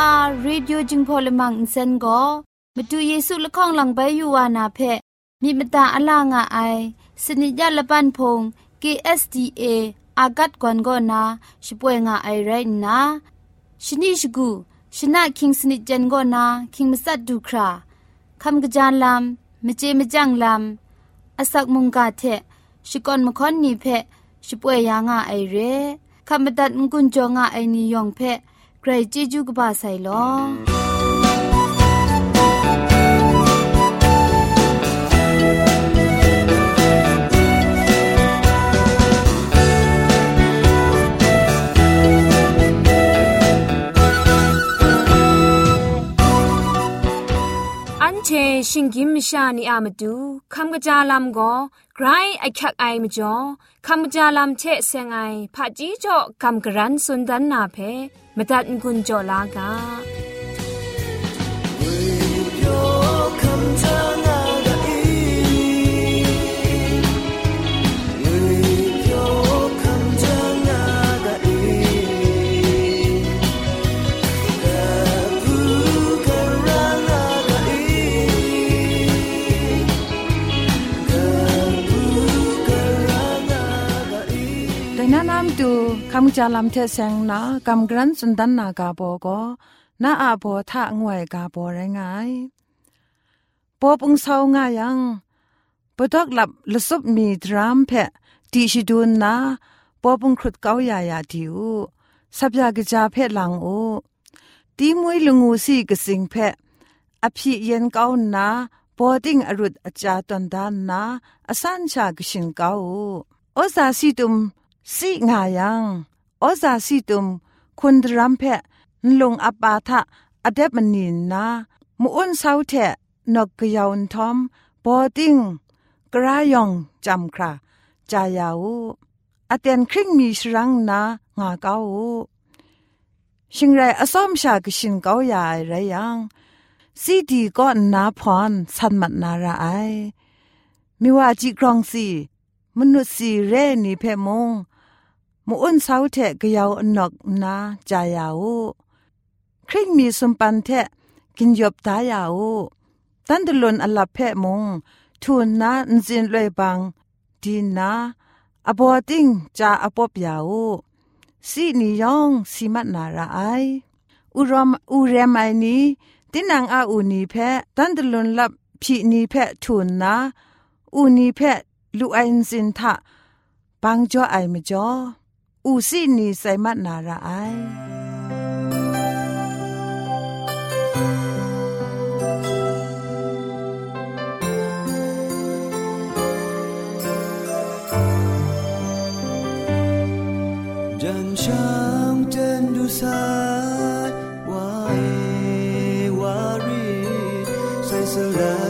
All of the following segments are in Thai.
AWR Radio จึงพอลมังอินเซนก็มาดูเยซูละข้องหลังใบยูวานาเพมีมตาอลางอไอสนิจยาละปันพง KSDA อากัดกวนก็นาช่วยงาไอไรนะชนิชกูชนะคิงสนิจเจนก็นาคิงมัสัดดูคราคำกระจานลำมเจมจังลำอาศักมุงกาเทชิกอนมคอนนีเพช่วยยางาไอเรคำบัดงกุนจงาไอนิยองเพ ใครจีจูกบาไซลอเชชิงกิมชานีอามาดูคำกระจาลำก็ ไกรไอคักไอมจ่อคำกระจาลำเชเซงไอผาจีจ่อคำกระรันสุนดันนาเพมตัดกุญจ่อลากา จาลำเทเซงนากำกรันสุนดันนากาโบก็นาอาโบทะงวยกาโบไรงายปอปุงเศร้าง่ายังปดอกหลับลสุบมีดรามเพะตีชิดูนนาปอปุงครุดเกายายาดิวสับยากจาเพะหลังโอตีมวยลงูสีกสิงเพะอภิเย็นเกานาปอติงอรุดอาจาตันดานนาอสันชากชินเกาโอซาสีตุมสิงายัง อซาสิตุมคุณรัมเพะลงอปาทะอเดบมนินนามุอุนเซาเทะนกกยาวทอมบอดิงกรายองจำคราจายาวอเตนคริงมีชรังนางาเกาชิงไรอสอมชากชินเกาใหญ่ไรยังซีดีก็นาพรสันมัดนาราไอมิว่าจีกรองสีมนุษย์สีเรนีเพมง มูอ้นเสาเทะกยาวอนกนาจายาวคริงมีสมปันเทะกินยบตายาวตันตลนอลับเพะมงทูนนานจินเลยบังดีนาอบอติงจาอปบยาวสีนิยองสีมัดนาราไออุรมอุเรมไอนีตินังอาอูนีเพะตันตลนลับพีนีเพะทูนนาอูนีเพะลูไอนซินทะปังจ่อไอมจ่อ อูซี่นีไซมัดนาราไอจันช่างเจนดูสายว่าเอวารีใส่สลัด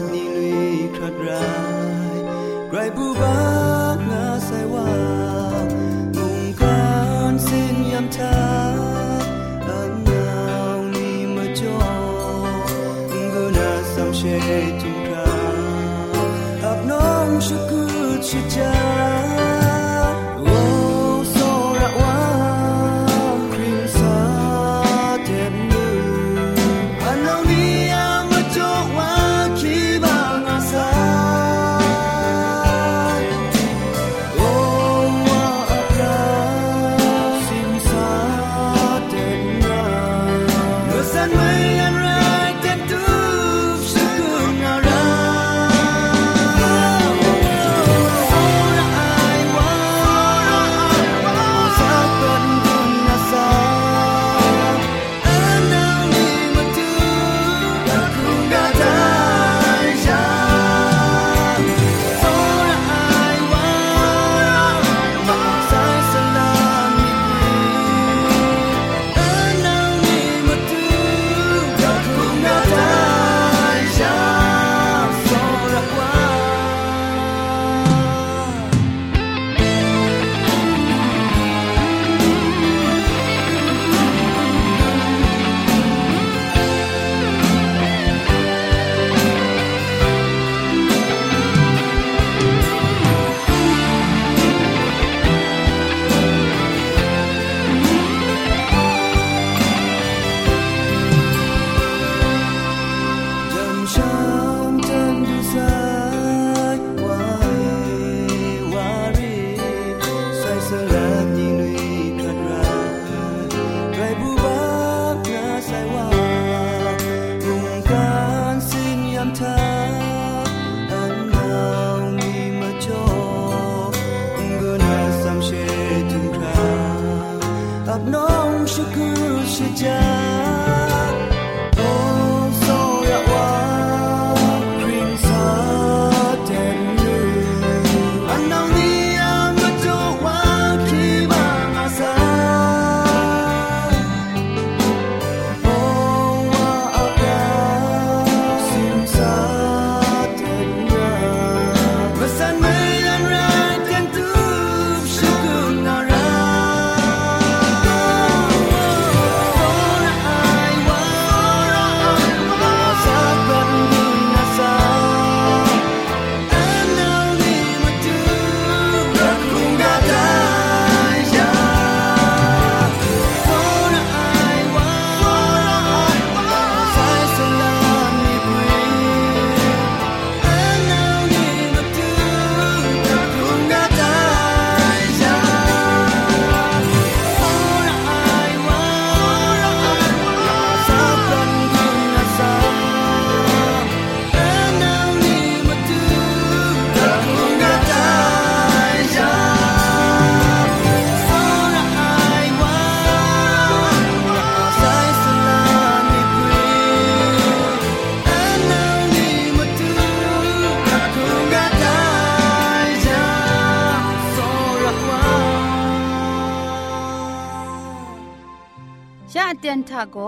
เตียนทาโก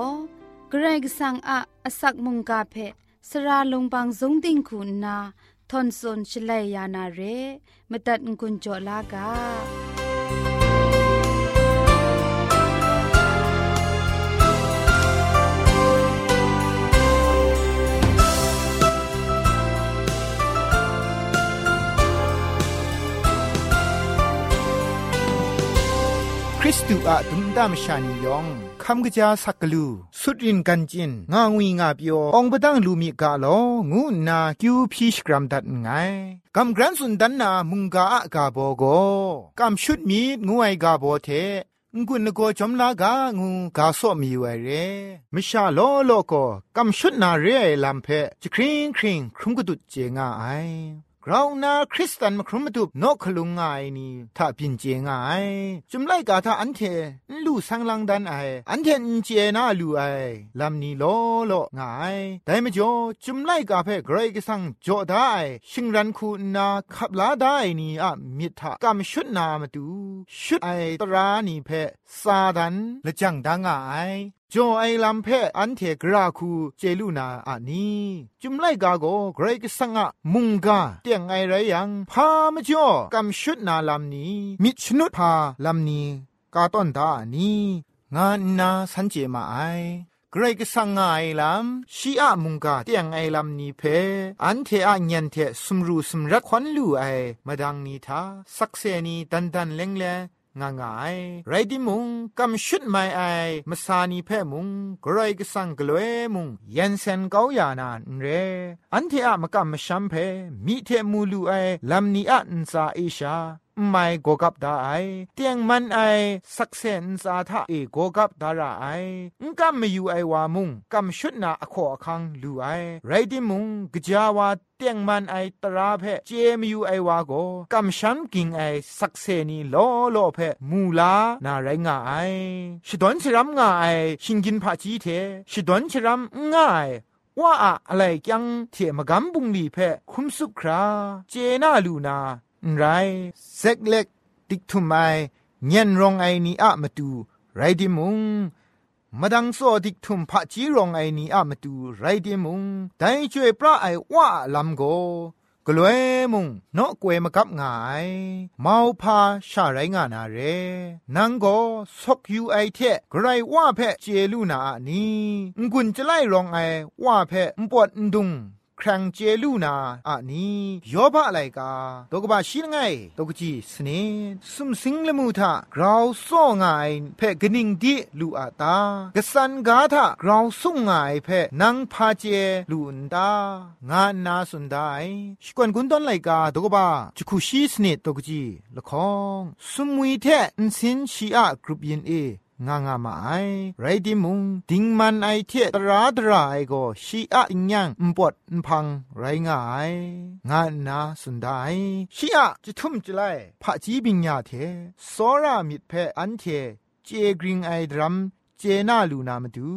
เกรกสังอะอสักมุงกาเพสระลงบางสงติงคุณนาทอนซนชลัยยานาเรมตัดกุญจลากา ริสตูอะดุมดามชานียองคำกะจาสักกลูสุดรินกันจินงางวีงาเปียวองบดังลูมีกาโลงูนาคิวพีชกรัมดัดไงกำกรันสุนดันนามุงกาอะกาโบโกกำชุดมีงูไอกาโบเทงุนโกจอมลากางูกาโซมีไวเรมิชาโลโลโกกำชุดนาเรลัมเพจคริงคริงครุมกดุดเจงาไอ เรานาคริสตันมาครุมตุบนกขลุงไงนี่ถ้าพินเจงไงจุมไลกาถ้าอันเทลู่สังลังดันไออันเทนเจนาลู่ไอลำนี้โลโลไงแต่ไม่จ่อจุมไลกาเพเกรกสังจอได้ ชิงรันคูนาขับลาได้นี่อะมิทากำชุดนามาดูชุดไอตรานี่เพ่ซาดันและจังดังไง จอไอลัมเพออันเทกราคูเจลูนาอานีจุมไลกาโกเกรกสังะมุงกาเตียงไอไรยังพามจ่อกำชุดนาลัมนี้ มิชนุพาลัมนี้ กาต้นตานีงานนาสันเจมาไอเกรกสังไงลัมชีอะมุงกาเตียงไอลัมนี้เพออันเทอะเงียนเทสมรูสมรักควันลูไอมาดังนี้ทาสักเซนีดันดันเลงเล งางายไรดิมุงกำชุดไม่ไอมาสานีเพ่มุงกรอยกสังกลวยมุงยันเซนเกาอยานานเร อันเทอะมากำมชัมเพมีเทมูลูไอลำนี้อันซาเอชา ไม่โกกับได้เตียงมันไอสักเซนสาทะเอโกกับดาราไองกัมไม่อยู่ไอวามุงกัมชุดนาอขอคังลูไอไรดิมุงกจาวาเตียงมันไอตราเพเจมอยู่ไอวาโกกัมชันกิงไอสักเซนีโลโลเพมูลานาไรงาไอชิดอนชรัมงาไอชิงกินผาจีเทชิดอนชรัมง่ายว่าอะไรยังเทมกำบุงลีเพคุมสุคราเจนาลูนา ไรเซ็กเล็กติกทุมไอเงียนรองไอนี้อะมาดูไรดิมุงมาดังโซดิกทุมพะจีรองไอนี้อะมาดูไรดิมุงแต่ช่วยพระไอว่าลำโกกลวยมุงนกกวยมากับงายเมาพาชาไรงานาเรนังโกซกยูไอเทไรว่าเพเจลูนานีงุนจะไล่รองไอว่าเพมปวดดุง ครังเจลูนาอะนี้ยอบะอะไรกาตกบะชิงไงตกจีสเนสุมสิงละมูทากราวซ่องไงเพ่กนิงดิลูอาตากสันกาทากราวสุงไงเพ่นังพาเจลูนตางานนาสุนไดชกวนกุนตอนไลกาตกบะจุคุชีสเนตกจีละคองสุมมุยเทอินสินชีอะกรุปยินเอ งางามาไอไรดิมุงดิงมันไอเทตราดราไอโกชีอะอิงยังอุปดอุพังไรงายงานนาสุดได้ชีอะจะทุ่มจะไลพระจีบิญญาเทสรามิดเพอันเทเจกริงไอดรัม เจน่าลูนามาดู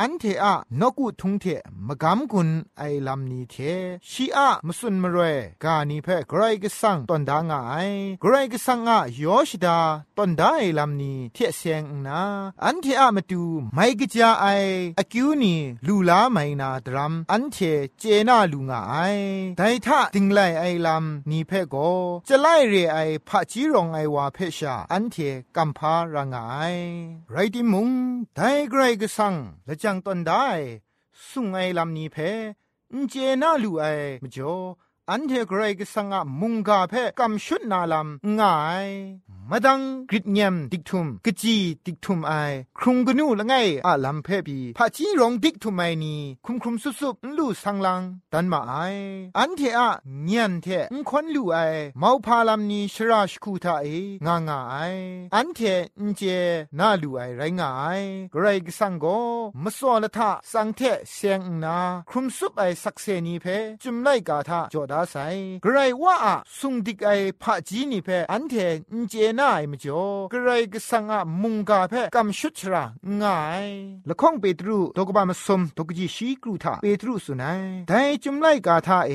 อันเทอะนกุทุงเทมกำกุนไอลำนี้เทชีอะมสุนมเรกานีเพไกรกสังตอนดางไอไกรกสังอะยอชดาตอนได้ลำนี้เทเสียงนาอันเทอะมาดูไม่กจาไออคิวนีลูลาไม่นาดรัมอันเทเจน่าลูงาไอไดทะติงไลไอลำนี้เพโกจะไลเรไอพะจีรองไอวาเพชาอันเทกัมพารางไอไรติมุงไดไกรกสังละจังตอนได้สุงไอลำนี้เพนเจน่าลูไอมจ่ออันเทไกรกสังอะมุงกาเพกำชุดนาลำง่าย มาดังกริดเงียมดิกทุมกจีดิกทุมไอครุงกนูละไงอะลำเพบีพะจีรองดิกทุมไอนีคุมคุมสุสุบลูสังลังดันมาไออันเทอะเงียนเทนคอนลูไอเมาพาลำนีชราชคูทาเองางาไออันเทนเจนาลูไอไรงาไอกรกสังโกมสอละทะสังเทเสียงนาคุมสุบไอสักเซนีเพจุมไลกาทาจอดาไซไกรว่าสุงดิกไอพะจีนีเพอันเทนเจนาไอมจ่อกระไรก็สังอะมุงกาเพกำชุดชราง่ายละข้องเปตรูตกบามสมตกจีชีกรูทาเปตรูสุนัยแต่จุมไลกาทาเอ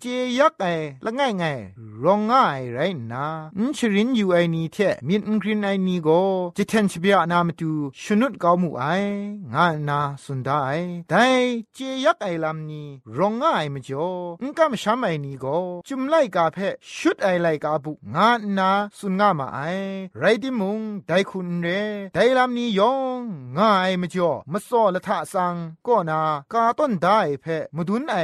เจยักไอละง่ายง่ายรองง่ายไรนาอินชรินอยู่ไอนี้เทมินอินกรินไอนี้โกจิเทนชเบียนามาตูชนุดกาวมูไองานนาสุนได้แต่เจยักไอลำนี้รองง่ายมจ่ออินกามชามไอนี้โกจุมไลกาเพชุดไอไลกาบุงานาสุนงามาไอไรติมุงไดคุณเรไดลำนี้ยองง่ายมจ่อมสอละทะสังก็นากาต้นได้เพมดุนไอ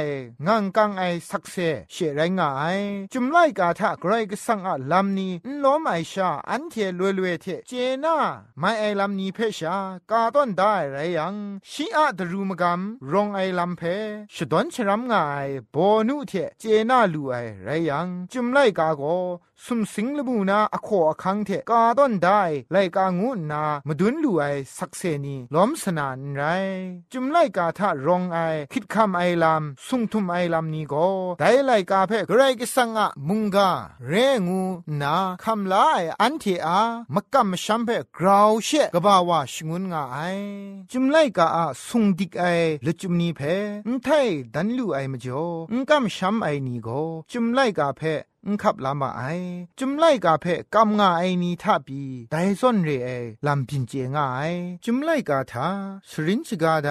งังกังไอสักเซเชไรง่ายจุมไลกาทะไกรก็สังอะลำนี้ล้อมไอชาอันเทลวยลวยเทเจน่าไม่ไอลำนี้เพชากาต้นได้ไรยังชีอะดรูมกำรองไอลำเพชดอนชรำง่ายบนุเทเจน่าลูไอไรยังจุมไลกาโก สุมสิงลบูนาอโคอคังเทกาต้นได้ไลกางูนามดุนลูไอสักเซนีล้อมสนานไร จุมไลกาทะรองไอ คิดคำไอลำสุงทุมไอลำนี้ก็ได้ไลกาเพกไรกิสังอะมุงกาเรงูนาคำลาไออันเทอามกำมชัมเพกราวเชกบาวาชงุนงาไอจุมไลกาอะสุงดิกไอละจุมนี้เพนไทดันลูไอมจ่อนกำชัมไอนี้ก็จุมไลกาเพ อุขับลามาไอจุมไลกาเพกำงาไอนีทับีไดซอนเรไอลำพินเจงไอจุมไลกาทาสรินชกาได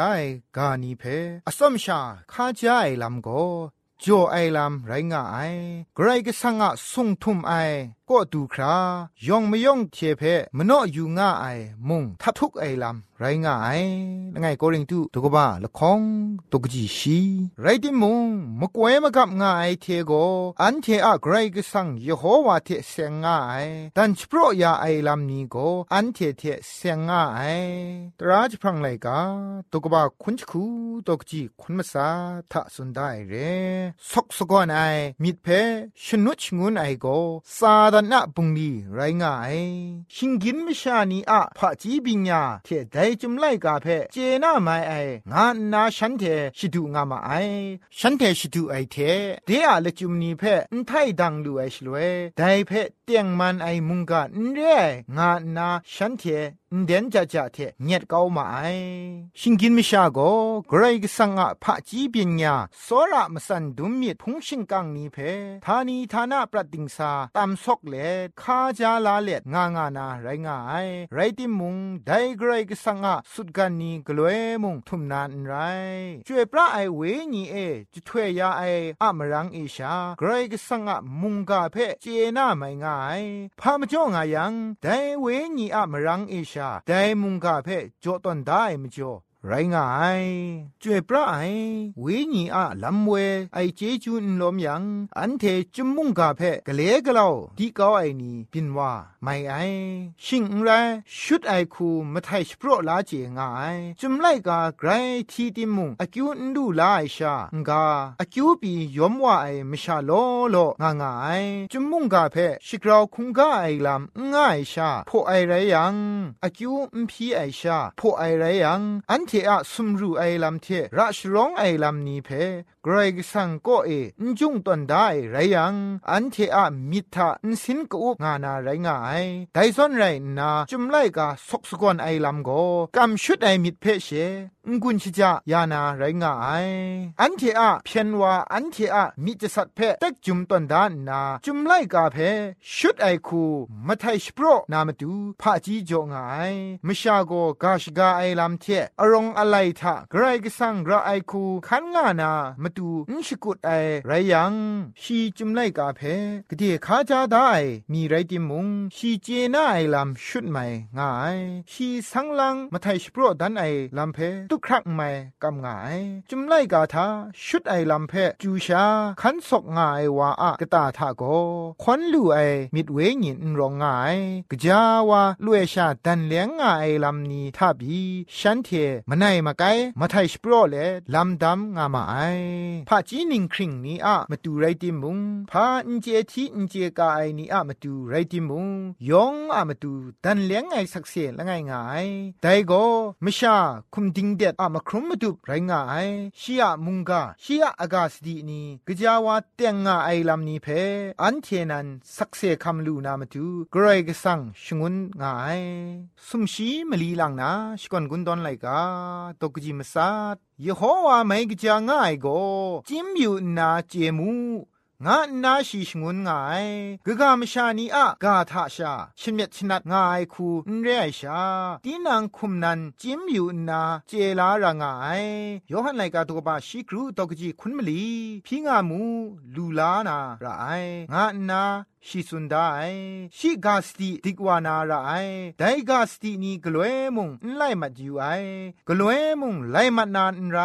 กานีเพอสมชาคาจาไอลำโกจ่อไอลำไรงาไอไกรก็สังะสุงทุมไอ ก็ดูครายองไม่ยองเทเพมโนอยู่ง่าไอมุงทับทุกไอลำไรง่ายละไงโกริงตุตุกบ้าละคองตุกจีชีไรติมุงมกวยมกับง่ายเทโกอันเทอะไกรก็สังยโฮวาเทเสงง่ายดันชโปรยาไอลำนี้โกอันเทเทเสงง่ายตราจพรังไลกาตุกบ้าคุณชคูตุกจีคุณมาซาทะสุนได้เรสกสกอนไอมิดเพชนุชงุนไอโกซาดนะปุงดีไรง่ายชิงกินมิชานีอะพะจีบิญญาเทไดจุมไลกาเพเจน่าไม่ไองานนาฉันเทชิดูงามาไอฉันเทชิดูไอเทเดียละจุมนีเพนไทดังดูไอชลวยไดเพ ตียงมันไอมุงกะนเรงานนาฉันเทเดนจะจะเทเงียดเกามาไอชิงกินมิชาโกไกรกสังอะพะจีบิญญาโซระมสันดุมมิดพุงชิงกังนีเพทานีทานาปรติงสาตามซอกเลคาจาลาเลงางานาไรงายไรติมุงไดไกรกสังอะสุดกันนีกลวยมุงทุมนานไรช่วยพระไอเวญีเอจะถวยยาไออะมรังเอชาไกรกสังอะมุงกาเพเจนาไม่ง่ายพามจ่องายังไดเวญีอะมรังเอชาไดมุงกะเพจอตอนได้มจ่อไรง่ายจวยพระไอวิญีอะลำเวไอเจจูนลมยัง อันเทจมมุงกาเพกะเลกะลาดีเกาไอนีปินว่าไม่ไอชิงไรชุดไอคูมาไทสโปรลาเจง่ายจุมไลกาไกรทีติมุงอคิวนดูลาไอชางาอคิวปียอมว่าไอมชาโลโลงางายจุมมุงกาเพชิกราวคุงกาไอลำง่ายชาพอไอไรยังอคิวมพีไอชาพอไอไรยังอันเทอะสุมรูไอลำเทรัชร้องไอลำนี้เพกรกสังก็เอจุงตอนได้ไรยัง อันเทอะมิทาอินสินกูงานาไรงายไดซอนไรนาจุมไลกาสกสกอนไอลำโกกำชุดไอมิดเพเชงกุนชิจายานาไรงาไออันเทอะเพียนว่าอันเทอะมิจะสัตเพต็กจุมตันดานนา จุมไลกาเพชุดไอคูมาไทชโปรนามาดูพระจีจงไอมชาโกกาชกาไอลำเทอรองอะไรทะไกรกสังระไอคูขันงานามาดูนชกุดไอไรยังชีจุมไลกาเพกเดีขาจาได้มีไรติมุงชีเจน่าไอลำชุดใหม่ง่ายชีสังลังมาไทยสโปรดันไอลำเพตุครักใหม่กำง่าย จุมไลกาทาชุดไอลำเพจูชาขันศกง่ายว่าอะกตาทาโกควันลู่ไอมิดเวงินรองง่ายกจาวาลุเอชาดันเลียงง่ายลำนี้ทาบีฉันเทมาไนมาไกมาไทยสโปรเลลำดำงามาไอพาจีนิงคริงนี้อะมาดูไรติมุงพาอินเจทีอินเจกาไอนี้อะมาดูไรติมุงยองอะมาดูดันเลี้ยงไงสักเสียละไงไงแต่ก็ไม่ชาคุมดิงเด็ดอะมาครุมมาดูไรไงชียมุงกาชียอากาศดีนี้กะจาวาเตงงาไอลำนี้เพอันเทนันสักเสียคำลูนามาดูกรกสังชงุนไงสุมชีมลีลังนาชกอนกุนดอนไลกาตกจิมซาดยโฮวาไม่กะจาง่ายก็จิมอยู่นาเจมู งานาชีชงุนงายกะกามชานีอะกาทาชาชิเมชนัดงายคูนเรไอชาตีนังคุมนันจิมอยู่นาเจลารางายยอหันไลกาตกบาชิกรูตกจีคุณมลีพิงามูลูลานาราชีสุนไอရှိกาสติติกวานาราไอไดกาสตินีกล้วยมุงไล่มาดูไอกล้วยมุงไล่มานานไร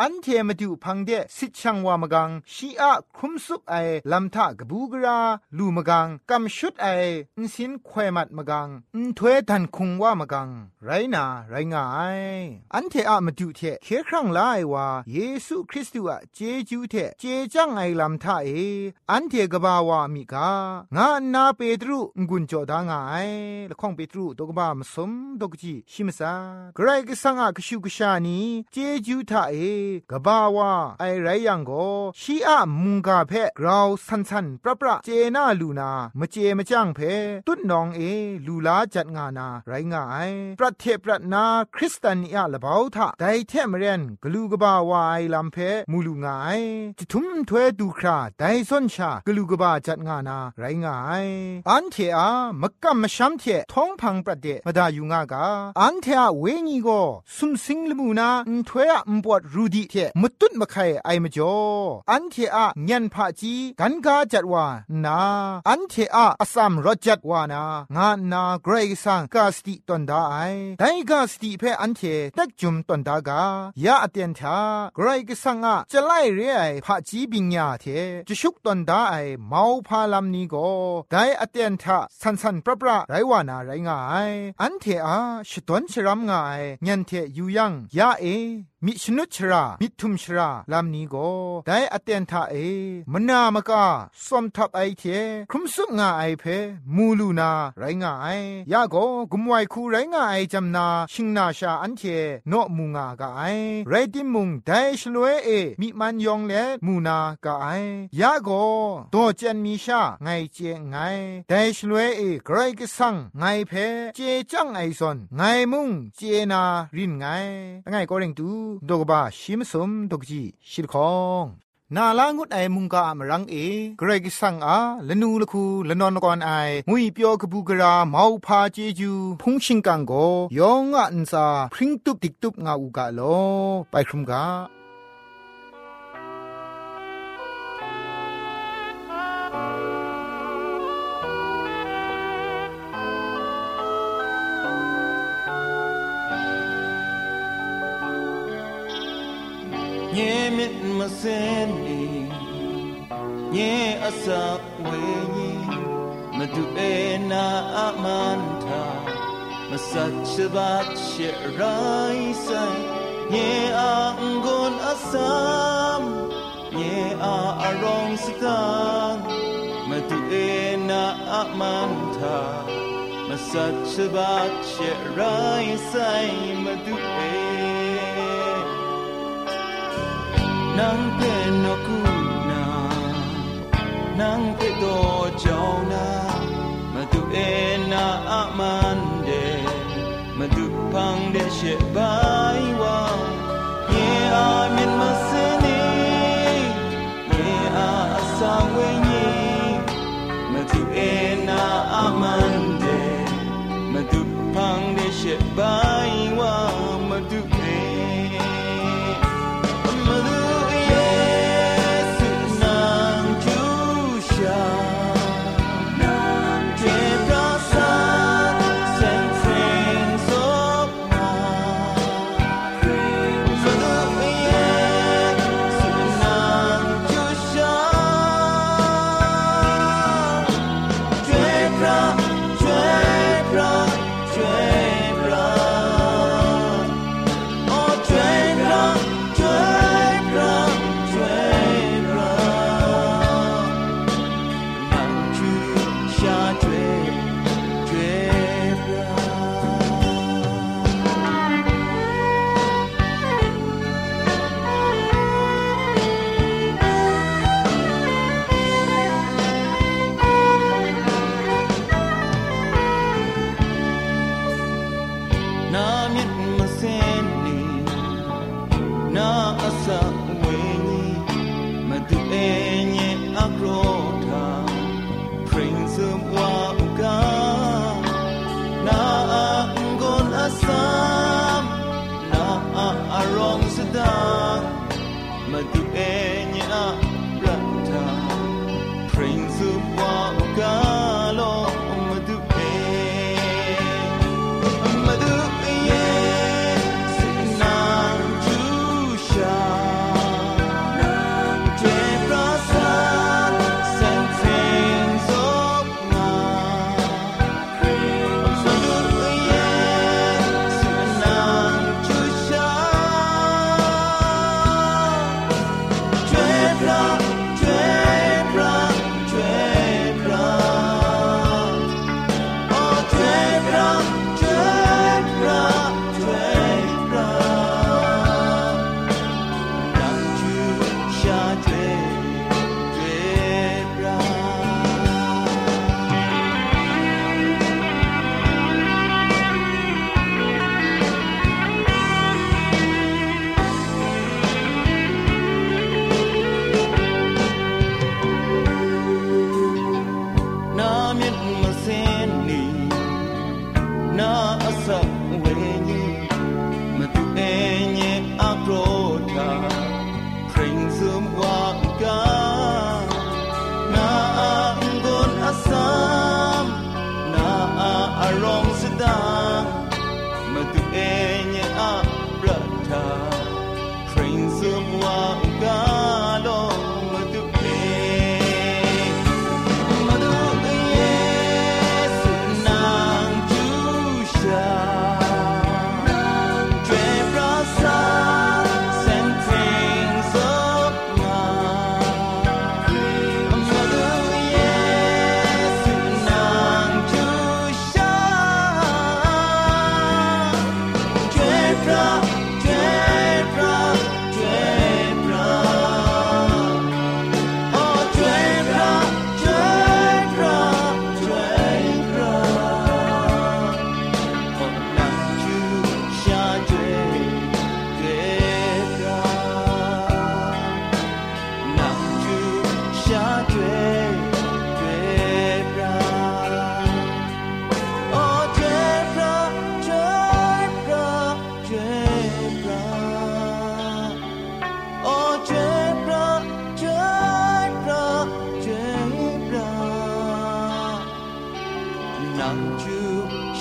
อันเทมาดูพังเดสิช่างวามกังชีอาคุมสุปไอลำทะกบูกราลูมกังกำชุดไออิสินควมัดมกังอินถวยทันคงว่ามกัง ไรนาไรงายอันเทอะมาดูเทเคครั้งลาว่าเยซูคริสต์วะเจจูเทเจจังไอลำทะเออันเทกบาวามีกางานาเปตรุงุนจอดางายละข้องเปตรุตกบ้ามสมตกจีชิมซากรก็สังอะกชูกชานีเจจูทาเอกบ้าวาไอไรยังโกชีอะมุงกาเพะกราวสันสันปรปรเจนาลูนามเจมาจังเพตุดนองเอ ลูลาจัดงานา ไรงายประเทศประนาคริสเตนอะละเบาทาไดเทมเรนกลูกบ้าวาไอลัมเพมูลูงายจิทุมถวยดูคราไดซอนชากลูกบ้าจัดงานาไรงายอันเทอะมกะมะชัมเทท้องพังประเดมดาอยู่งากาอันเทอะเวงีโกสุมสิงลมูนาอุถวยอะอุปวดรูดีเทมตุดมะไคไอมจ่ออันเทอะญันพะจีกันกาจัดวานาอันเทอะอสัมรจัดวานางานาเกรกซังกาสติตอนดาไอไดกาสติเพอันเทตักจุมตอนดากายาอเตียนทาเกรกซังอะจะไล่เรไอพะจีบิญญาเทจะชุกตอนดาไอเมาพาลำนี้ก็ได้อเตียนทะสันสันปรปราไรวานาไรงาย อันเทอาชดวนชรามงาย ยันเทอยู่ยังยาเอมิชนุชรามิทุมชราลามนี้ก็ได้อเตียนทาเอมนามกาสมทับไอเทครุมสุงาไอเพมูลูนาไรงายยาโกกุมไวคูไรงายจำนาชิงนาชาอันเทโนมูงากาไอไรติมุงได้ชลวยเอมิมันยองเลมูนากาไอยาโกโตเจนมีชาไงเจไงได้ชลวยเอไกรกสังไงเพเจจังไอซอนไงมุงเจนารินไงไงก็เร่งตูดกบาชิมสมดกจีชิลคองนาลางุดไอมุงกามรังเอเกรกสังอาละนูละคูละนอนกอนไองุยเปียวกบูกราเมาพาเจจูพุงชิงกังโกยองอันซาพริ้งตุบติกตุบงาอูกาโลไปครุมกา nhé mệt mà xem đi, nhé asa quê nhé mà du e na amanta mà sạch sat bát che rai say. Nhé a ngon asam nhé à à a arong sikang mà du e na amanta mà sạch sat bát che rai say. Mà du e nan pe no ku na nan pe do jaw na ma tu e na a man de ma tu pang de she bai wa ye a min ma se ni ye a sa we ni ma tu e na a man de ma tu pang de she bai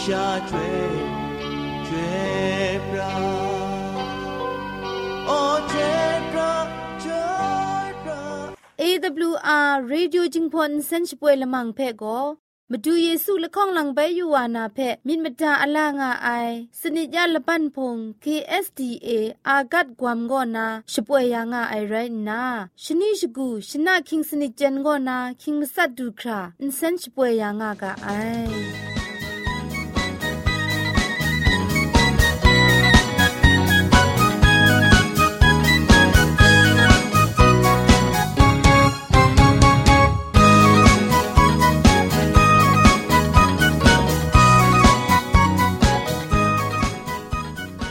下坠坠不哦坠不坠不 AWR Radio Jingpon Sench Pwe Lamang Phe Go မဒူယေစုလခေါလံဘဲယူဝါနာဖက်မိမတာအလာငါအိုင်စနိကြလပန်ဖုံ KSTA အာဂတ်ကွမ်ဂောနာရှပွေယာငါအိုင်ရိုင်နာရှနိရှဂူရှနာခင်းစနိကြန်ဂောနာခင်းမဆတ်ဒူခရာအင်စန်ရှပွေယာငါကအိုင်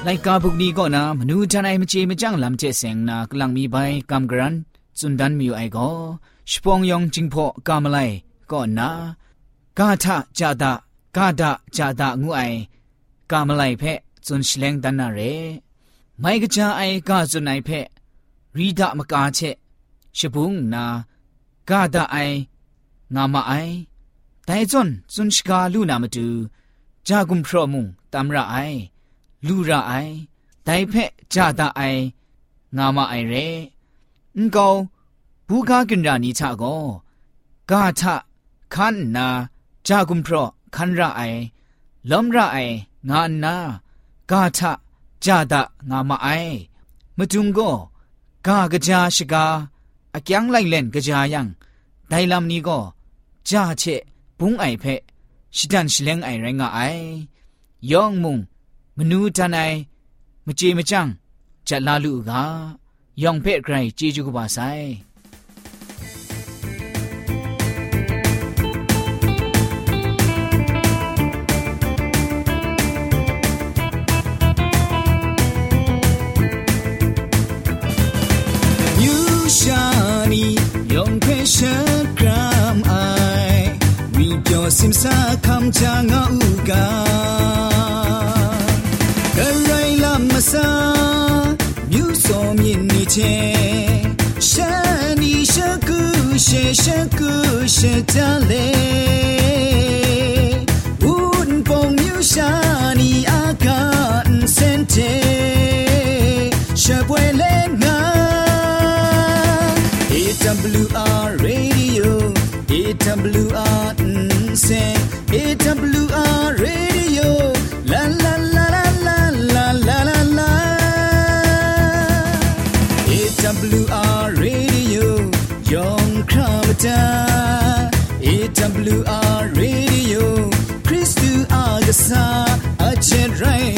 ไอนไลกาบุกนี้ก็นะมนูจันไอมเจมจังลำเจเสงนากลังมีใบกำกรันจุนดันมีไอก็ชปองยองจิงพอกามไลก็นะกาทะจาดากาดะจาดางูไอกามไลเพจุนชเลงดันนาเรไม่กจาไอกาจุนไอเพรีดามกาเชชบุงนากาดาไองามาไอแต่จนจุนชกาลูนามาดูจากุมพรมุงตามระไอ လူရအိုင်ဒိုင်ဖက်ကြတာအိုင်ငါမအိုင်ရဲအန်ကောင်ဘူကာကင်ရာနီချာကိုဂါထခန်နာဂျာဂုံဖရခန်ရအိုင်လုံရအိုင်ငါနာဂါထကြတာငါမအိုင်မတုံကိုဂါကကြာရှိကာအကျန်းလိုက်လန်ကကြာယံဒိုင်လမ်နီကိုဂျာချက်ဘုံအိုင်ဖက်ရှိတန်ရှလန်အိုင်ရငါအိုင်ယောင်မုံ မနူးတန်နိုင်မကြေမကြန့်ချက်လာလူကယောင်ဖဲ့ဂရိုင်ကြေကျူကပါဆိုင်用偏身感爱，为表心撒看家。是故事家嘞，文风有下你阿干身体，学会了啊，一张 blue。rain.